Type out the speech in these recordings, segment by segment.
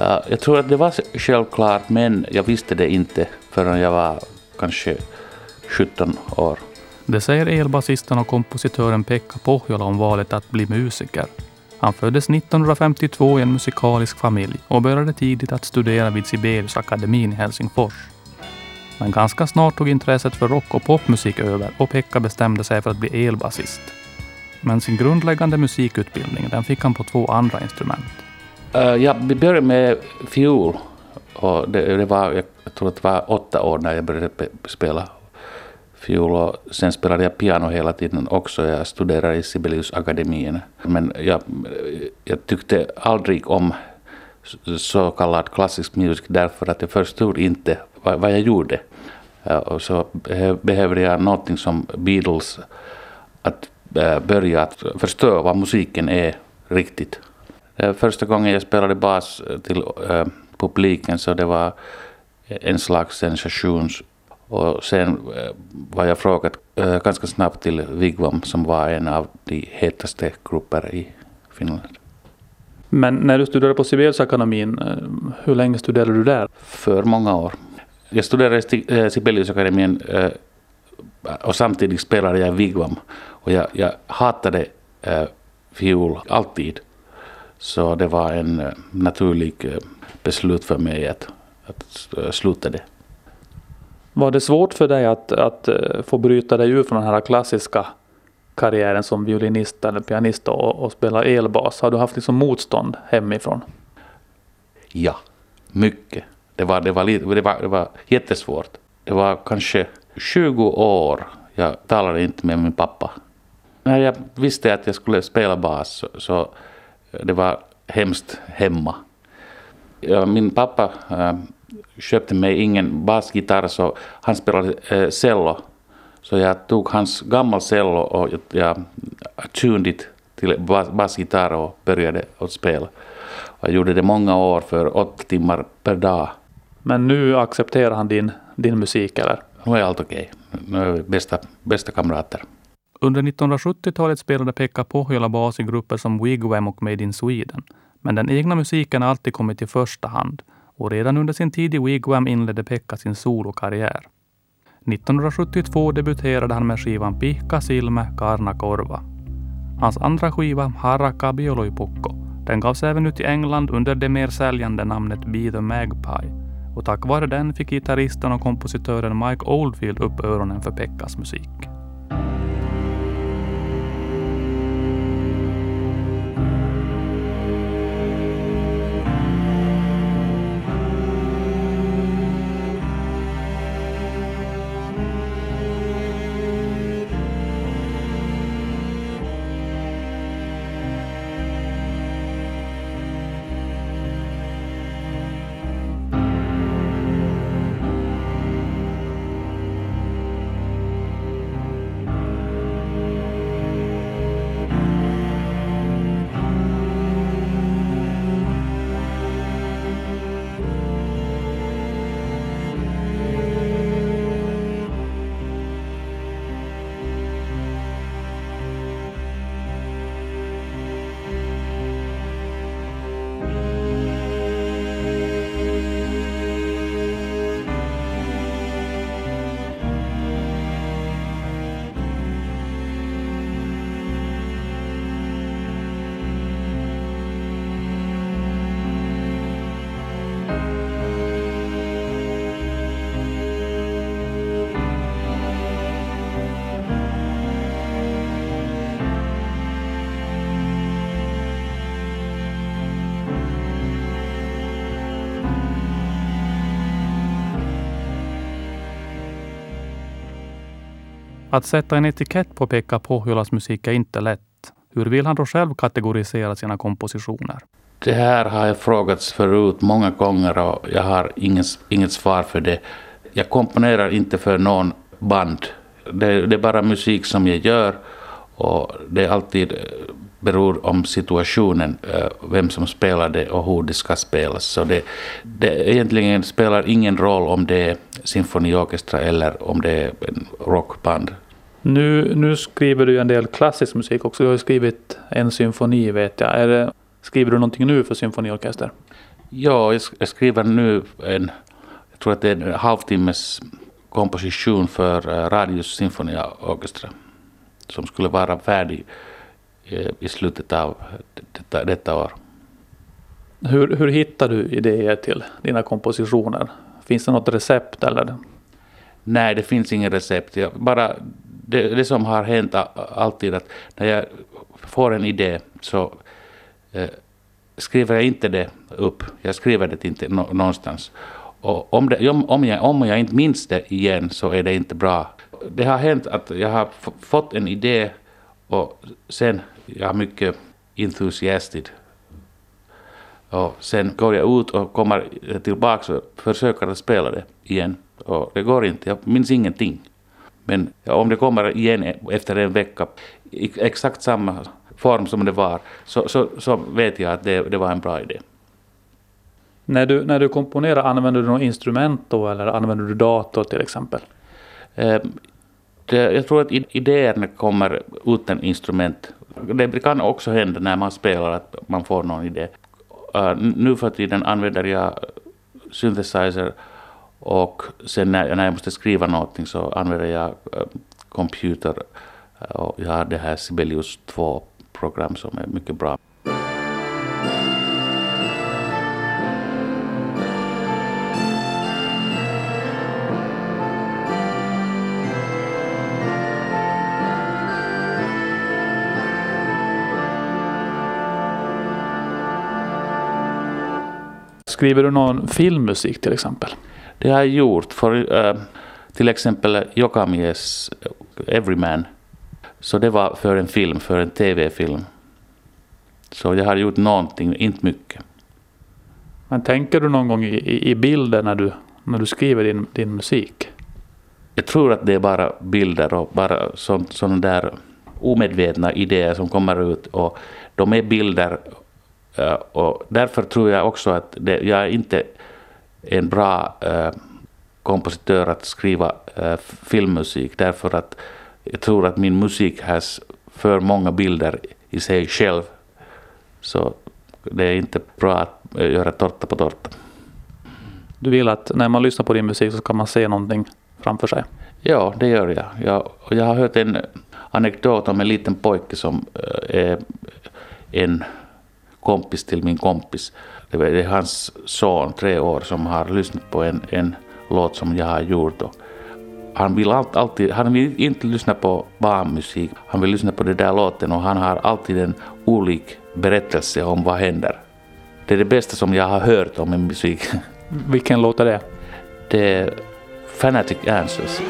Ja, jag tror att det var självklart, men jag visste det inte förrän jag var kanske 17 år. Det säger elbasisten och kompositören Pekka Pohjola om valet att bli musiker. Han föddes 1952 i en musikalisk familj och började tidigt att studera vid Sibeliusakademin i Helsingfors. Men ganska snart tog intresset för rock och popmusik över och Pekka bestämde sig för att bli elbasist. Men sin grundläggande musikutbildning den fick han på två andra instrument. Uh, ja, vi började med fiol. Och det, det, var, jag tror att det var åtta år när jag började spela fiol och sen spelade jag piano hela tiden också. Jag studerade i Sibeliusakademin. Men jag, jag tyckte aldrig om så kallad klassisk musik därför att jag förstod inte vad, vad jag gjorde. Eh, och så behövde jag någonting som Beatles, att eh, börja att förstå vad musiken är riktigt. Första gången jag spelade bas till publiken så det var en slags sensation och sen eh, var jag frågat eh, ganska snabbt till Vigvam som var en av de hetaste grupper i Finland. Men när du studerade på Sibeliusakademin, eh, hur länge studerade du där? För många år. Jag studerade Sibeliusakademin och samtidigt spelade jag Vigvam. Och jag, jag hatade fiol alltid. Så det var en naturlig beslut för mig att, att sluta det. Var det svårt för dig att, att eh, få bryta dig ur från den här klassiska karriären som violinist eller pianist och, och spela elbas? Har du haft liksom motstånd hemifrån? Ja, mycket. Det var, det, var, det, var, det var jättesvårt. Det var kanske 20 år jag talade inte med min pappa. När jag visste att jag skulle spela bas så, så det var hemskt hemma. Min pappa äh, köpte mig ingen basgitarr så han spelade äh, cello. Så jag tog hans gammal cello och jag tuned it till basgitarr och började att spela. Jag gjorde det många år för åtta timmar per dag. Men nu accepterar han din, din musik eller? Nu är allt okej. Okay. Nu är vi bästa, bästa kamrater. Under 1970-talet spelade Pekka Pohjola bas i grupper som Wigwam och Made in Sweden. Men den egna musiken har alltid kommit i första hand och redan under sin tid i Wigwam inledde Pekka sin solokarriär. 1972 debuterade han med skivan Pihka Silme Karna Korva. Hans andra skiva, Haraka Bioloipukko, den gavs även ut i England under det mer säljande namnet Be the Magpie och tack vare den fick gitarristen och kompositören Mike Oldfield upp öronen för Pekkas musik. Att sätta en etikett på Pekka Pohjolas musik är inte lätt. Hur vill han då själv kategorisera sina kompositioner? Det här har jag frågats förut många gånger och jag har inget, inget svar för det. Jag komponerar inte för någon band. Det, det är bara musik som jag gör och det är alltid eh, beror om situationen, eh, vem som spelar det och hur det ska spelas. Så det, det egentligen spelar ingen roll om det är symfoniorkestra eller om det är en rockband. Nu, nu skriver du en del klassisk musik också. Du har skrivit en symfoni vet jag. Det, skriver du någonting nu för symfoniorkester? Ja, jag skriver nu en, jag tror att det är en halvtimmes komposition för eh, Radius Sinfonia Orchestra som skulle vara färdig i slutet av detta, detta år. Hur, hur hittar du idéer till dina kompositioner? Finns det något recept eller? Nej, det finns inget recept. Jag bara, det, det som har hänt alltid att när jag får en idé så eh, skriver jag inte det upp. Jag skriver det inte någonstans. Och om, det, om, jag, om jag inte minns det igen så är det inte bra. Det har hänt att jag har fått en idé och sen jag är mycket entusiastisk. Och sen går jag ut och kommer tillbaka och försöker att spela det igen. Och det går inte, jag minns ingenting. Men om det kommer igen efter en vecka, i exakt samma form som det var, så, så, så vet jag att det, det var en bra idé. När du, när du komponerar, använder du något instrument då eller använder du dator till exempel? Det, jag tror att idéerna kommer utan instrument. Det kan också hända när man spelar att man får någon idé. Uh, nu för tiden använder jag synthesizer och sen när, när jag måste skriva någonting så använder jag uh, computer. Äh, jag har det här Sibelius 2-program som är mycket bra. Skriver du någon filmmusik till exempel? Det har jag gjort för uh, till exempel Jokamies Everyman. Så det var för en film, för en tv-film. Så jag har gjort någonting, inte mycket. Men tänker du någon gång i, i bilder när du, när du skriver din, din musik? Jag tror att det är bara bilder och bara sådana där omedvetna idéer som kommer ut. Och de är bilder och därför tror jag också att det, jag är inte en bra uh, kompositör att skriva uh, filmmusik därför att jag tror att min musik har för många bilder i sig själv. Så det är inte bra att göra tårta på tårta. Du vill att när man lyssnar på din musik så ska man se någonting framför sig? Ja, det gör jag. Jag, jag har hört en anekdot om en liten pojke som är en kompis till min kompis. Det är hans son, tre år, som har lyssnat på en, en låt som jag har gjort. Och han vill alltid, han vill inte lyssna på barnmusik, han vill lyssna på den där låten och han har alltid en olik berättelse om vad händer. Det är det bästa som jag har hört om en musik. Vilken låt är det? Det är Fanatic Answers.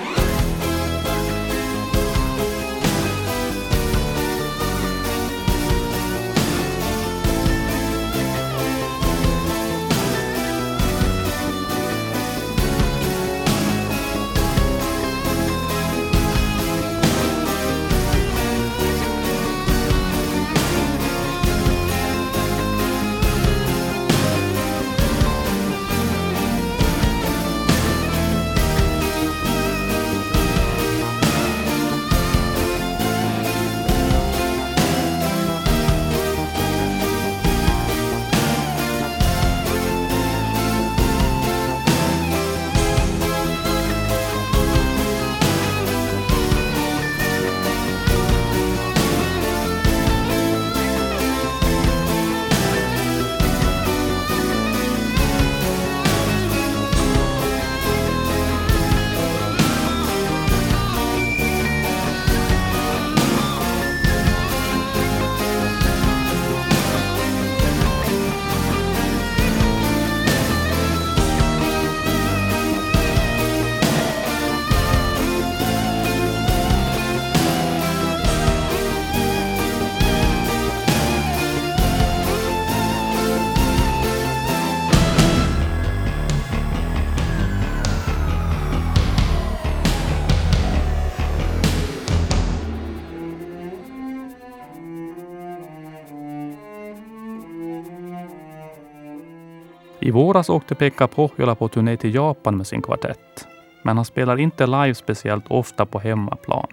I våras åkte Pekka Pohjola på turné till Japan med sin kvartett. Men han spelar inte live speciellt ofta på hemmaplan.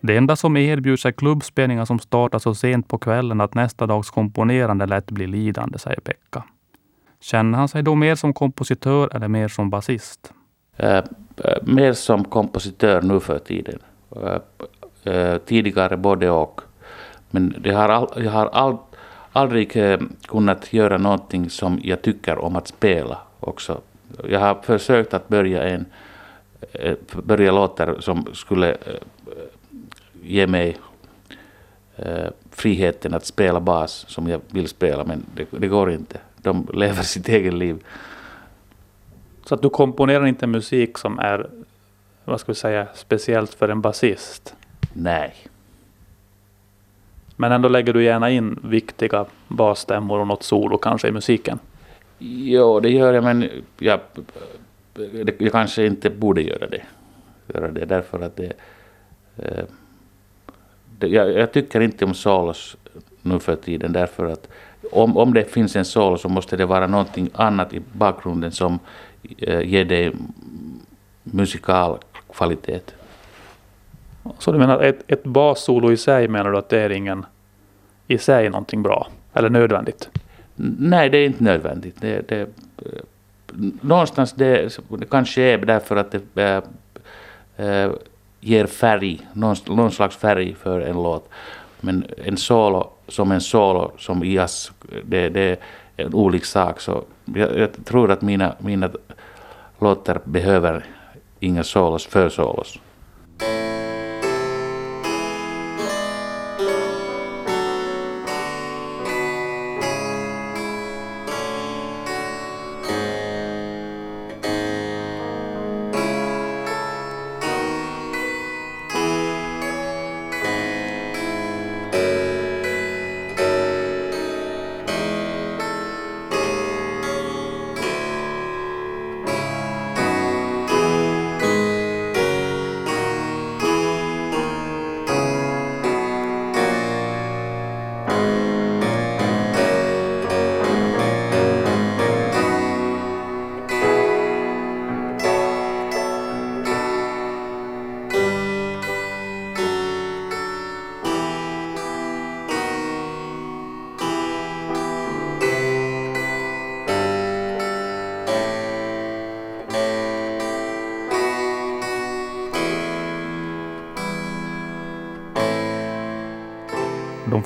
Det enda som erbjuds är klubbspelningar som startar så sent på kvällen att nästa dags komponerande lätt blir lidande, säger Pekka. Känner han sig då mer som kompositör eller mer som basist? Uh, mer som kompositör nu för tiden. Uh, tidigare både och. Men det har all, jag har all, aldrig kunnat göra någonting som jag tycker om att spela också. Jag har försökt att börja en börja låtar som skulle ge mig friheten att spela bas som jag vill spela, men det, det går inte. De lever sitt eget liv. Så att du komponerar inte musik som är, vad ska vi säga, speciellt för en basist? Nej. Men ändå lägger du gärna in viktiga basstämmor och något solo kanske i musiken? Jo, det gör jag, men jag, jag kanske inte borde göra det. Göra det därför att det, eh, det jag, jag, tycker inte om solos nu för tiden därför att om, om det finns en solo så måste det vara någonting annat i bakgrunden som eh, ger dig musikal kvalitet. Så du menar ett, ett bassolo i sig menar du att det är ingen i sig någonting bra eller nödvändigt? Nej, det är inte nödvändigt. Det, det, eh, någonstans det, det kanske är därför att det äh, äh, ger färg, någon, någon slags färg för en låt. Men en solo som en solo som i jazz, det, det är en olik sak. Så jag, jag, tror att mina, mina låtar behöver inga solos för solos.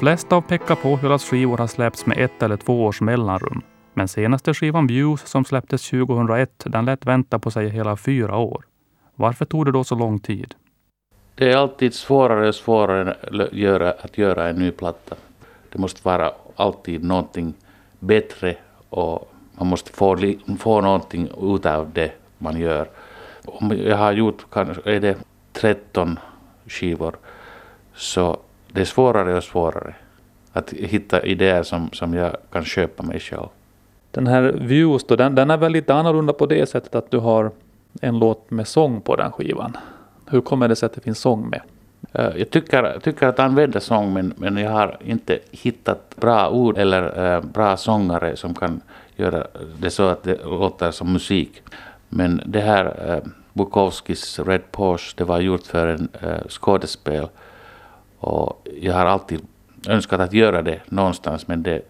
Flesta av Pekka Pohjolas skivor har släppts med ett eller två års mellanrum. Men senaste skivan Views som släpptes 2001, den lät vänta på sig hela fyra år. Varför tog det då så lång tid? Det är alltid svårare och svårare att göra en ny platta. Det måste vara alltid någonting bättre och man måste få, få någonting ut av det man gör. Om jag har gjort kanske är det 13 skivor så det är svårare och svårare att hitta idéer som, som jag kan köpa mig själv. Den här Views då, den, den är väl lite annorlunda på det sättet att du har en låt med sång på den skivan. Hur kommer det sig att det finns sång med? Eh, jag tycker, tycker att använda sång men, men jag har inte hittat bra ord eller äh, bra sångare som kan göra det så att det låter som musik. Men det här äh, Bukowskis Red Porsche, det var gjort för en äh, skådespel och jag har alltid önskat att göra det någonstans men det,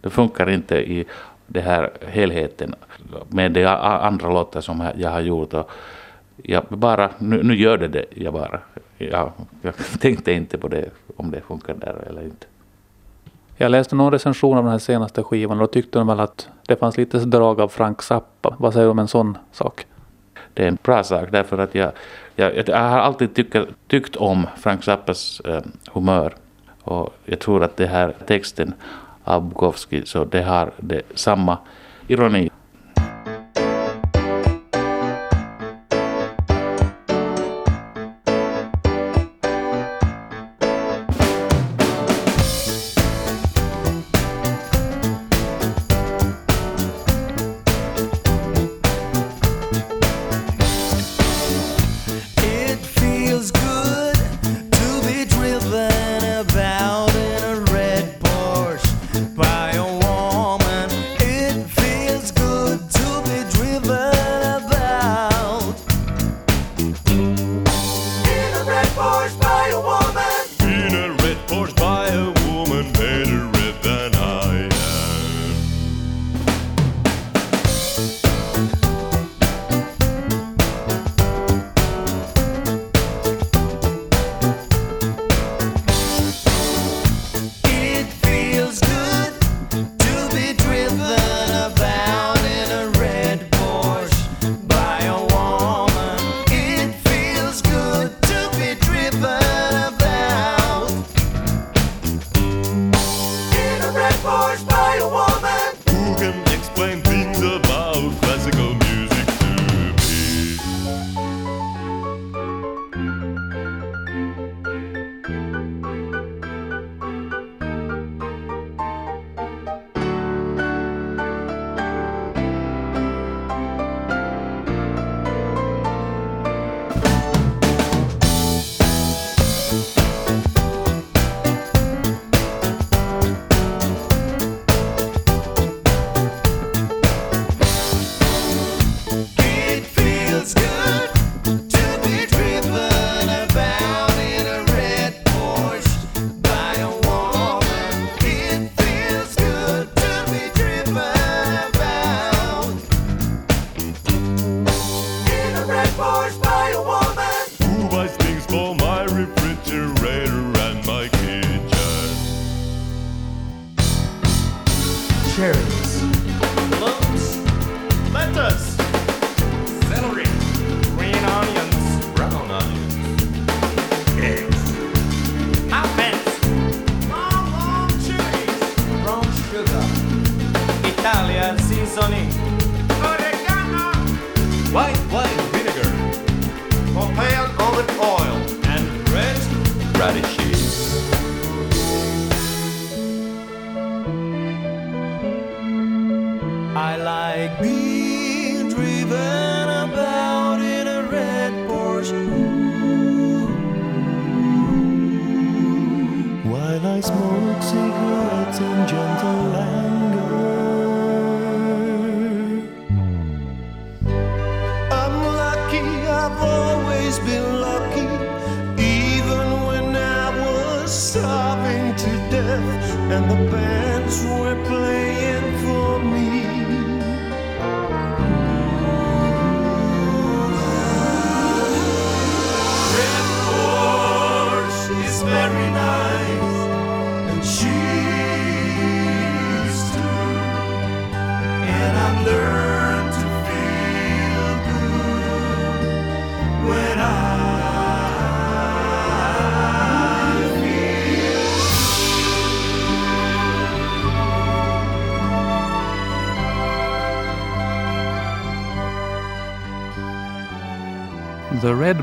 det funkar inte i den här helheten med de andra låtar som jag har gjort. Och jag bara, nu, nu gör det det, jag bara. Jag, jag tänkte inte på det, om det funkar där eller inte. Jag läste någon recension av den här senaste skivan och då tyckte de väl att det fanns lite drag av Frank Zappa. Vad säger du om en sån sak? Det är en bra sak därför att jag, jag, jag har alltid tyckt, tyckt om Frank Zappas eh, humör. Och jag tror att det här texten av Bukowski så det har det samma ironi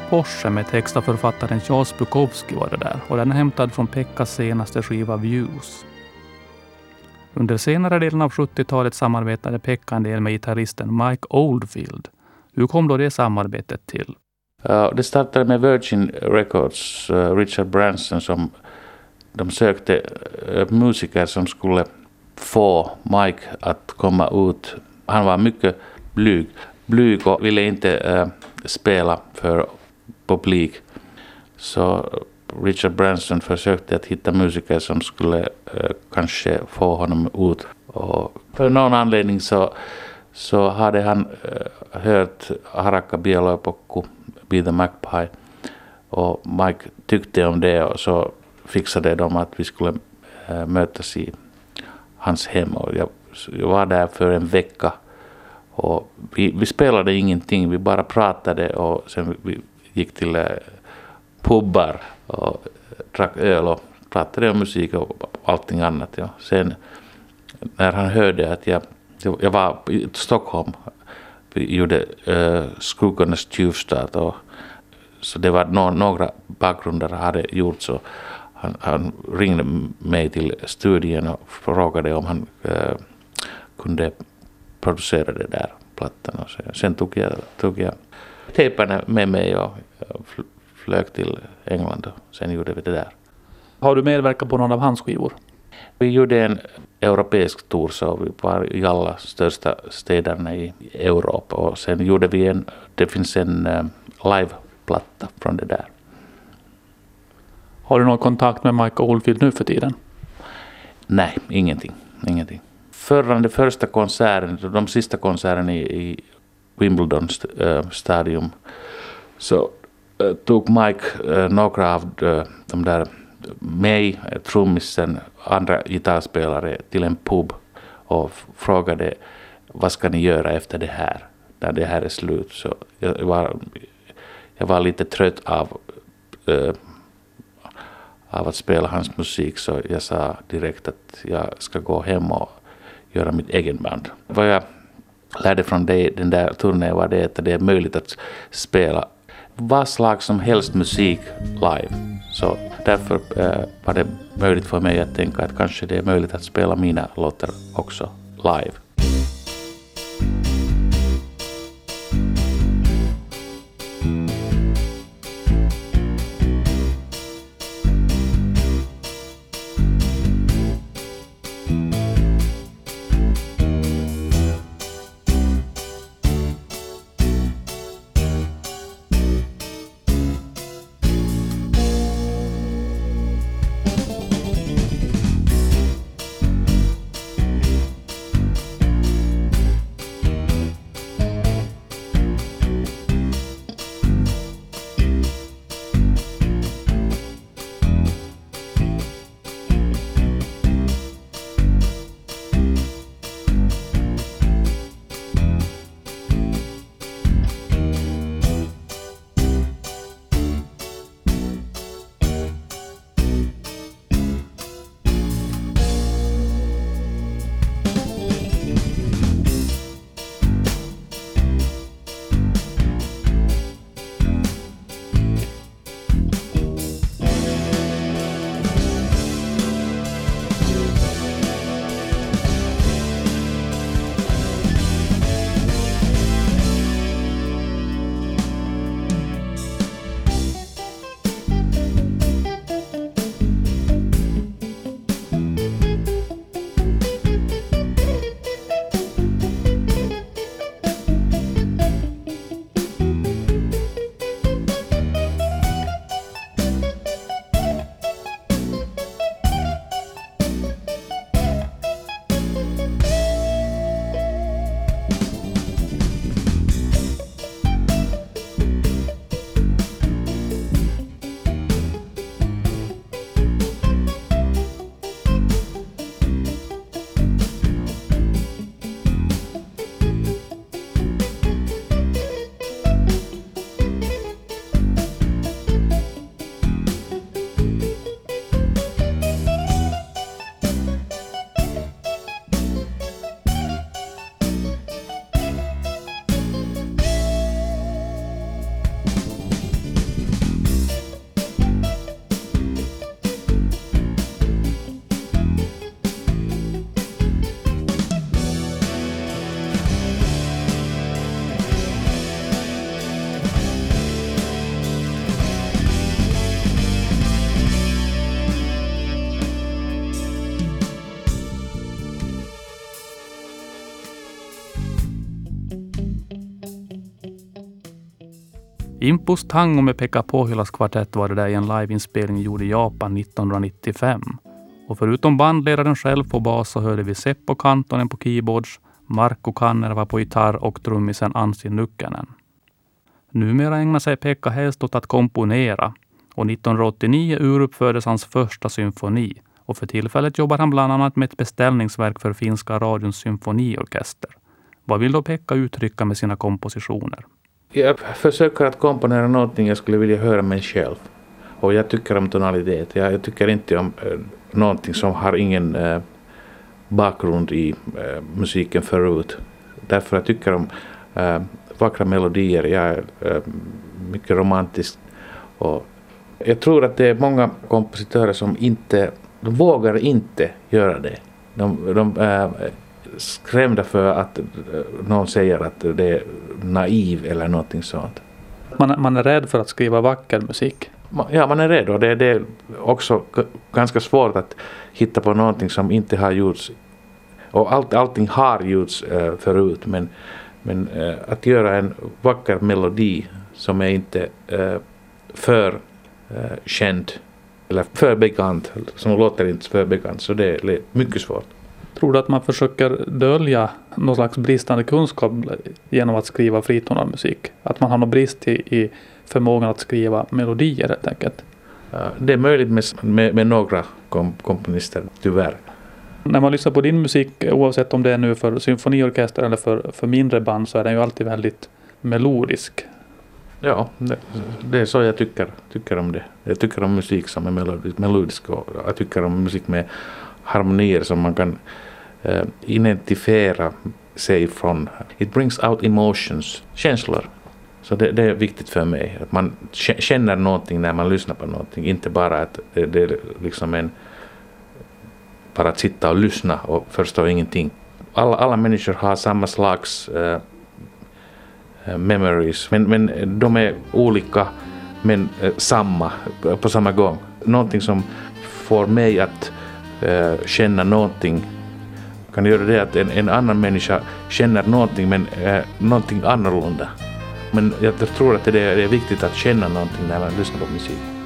Porsche med text av författaren Charles Bukowski var det där och den är hämtad från Pekkas senaste skiva Views. Under senare delen av 70-talet samarbetade Pekka en del med gitarristen Mike Oldfield. Hur kom då det samarbetet till? Uh, det startade med Virgin Records, uh, Richard Branson som de sökte uh, musiker som skulle få Mike att komma ut. Han var mycket blyg, blyg och ville inte eh, spela för publik. Så Richard Branson försökte att hitta musiker som skulle eh, kanske få honom ut. Och för någon anledning så, så hade han eh, hört Harakka Bielopokku, Be the Magpie. Och Mike tyckte om det och så fixade de att vi skulle eh, mötas i hans hem. Och jag, jag var där för en vecka. Och vi, vi spelade ingenting, vi bara pratade och sen vi gick till eh, pubbar och eh, drack öl eh, och pratade om musik och allting annat. Ja. Sen när han hörde att jag, jag var i Stockholm, vi gjorde äh, Skuggornas tjuvstart och så det var no, några bakgrunder hade gjort så han, han ringde mig till studion och frågade om han äh, kunde producera det där plattan. Och så, sen tog jag, tog jag tejparna med mig och fl- flög till England och sen gjorde vi det där. Har du medverkat på någon av hans skivor? Vi gjorde en europeisk tour så vi var i alla största städerna i Europa och sen gjorde vi en, det finns en uh, liveplatta från det där. Har du någon kontakt med Mike Oldfield nu för tiden? Nej, ingenting. ingenting. Förra, den första konserten, de sista konserterna i, i Wimbledon st- äh, stadium så äh, tog Mike äh, några av de, de där mig, trummisen, andra gitarrspelare till en pub och frågade vad ska ni göra efter det här, när det här är slut. Så jag var, jag var lite trött av, äh, av att spela hans musik så jag sa direkt att jag ska gå hem och göra mitt egen band. Vad jag lärde från det, den där turnén var det att det är möjligt att spela vad slag som helst musik live. Så därför eh, var det möjligt för mig att tänka att kanske det är möjligt att spela mina låtar också live. Impus Tango med Pekka Pohjolas kvartett var det där i en liveinspelning gjord i Japan 1995. Och förutom bandledaren själv på bas så hörde vi Seppo Kantonen på keyboards, Markku Kannerva på gitarr och trummisen Anssi Nukkanen. Numera ägnar sig Pekka helst åt att komponera och 1989 uruppfördes hans första symfoni och för tillfället jobbar han bland annat med ett beställningsverk för finska radions symfoniorkester. Vad vill då Pekka uttrycka med sina kompositioner? Jag försöker att komponera någonting jag skulle vilja höra mig själv. Och jag tycker om tonalitet. Jag, jag tycker inte om eh, någonting som har ingen eh, bakgrund i eh, musiken förut. Därför jag tycker om eh, vackra melodier. Jag är eh, mycket romantisk. Och jag tror att det är många kompositörer som inte, de vågar inte göra det. De, de eh, skrämda för att eh, någon säger att det är naiv eller någonting sånt. Man, man är rädd för att skriva vacker musik. Ja, man är rädd och det, det är också ganska svårt att hitta på någonting som inte har gjorts. Och allt, allting har gjorts eh, förut men, men eh, att göra en vacker melodi som är inte för känd eller för bekant, som låter inte för bekant, så det är mycket svårt. Tror du att man försöker dölja någon slags bristande kunskap genom att skriva fritonarmusik? Att man har någon brist i, i förmågan att skriva melodier helt enkelt? Det är möjligt med, med, med några kom, komponister, tyvärr. När man lyssnar på din musik, oavsett om det är nu för symfoniorkester eller för, för mindre band, så är den ju alltid väldigt melodisk. Ja, det, det är så jag tycker, tycker om det. Jag tycker om musik som är melodisk, melodisk och jag tycker om musik med harmonier som man kan uh, identifiera sig från. It brings out emotions, känslor. Så det, det är viktigt för mig, att man känner någonting när man lyssnar på någonting, inte bara att det, det är liksom en bara att sitta och lyssna och förstå ingenting. Alla, alla människor har samma slags uh, memories, men, men de är olika men uh, samma på samma gång. Någonting som får mig att uh, känna någonting kan göra det att en, en annan människa känner någonting men eh, någonting annorlunda. Men jag tror att det är, det är viktigt att känna någonting när man lyssnar på musik.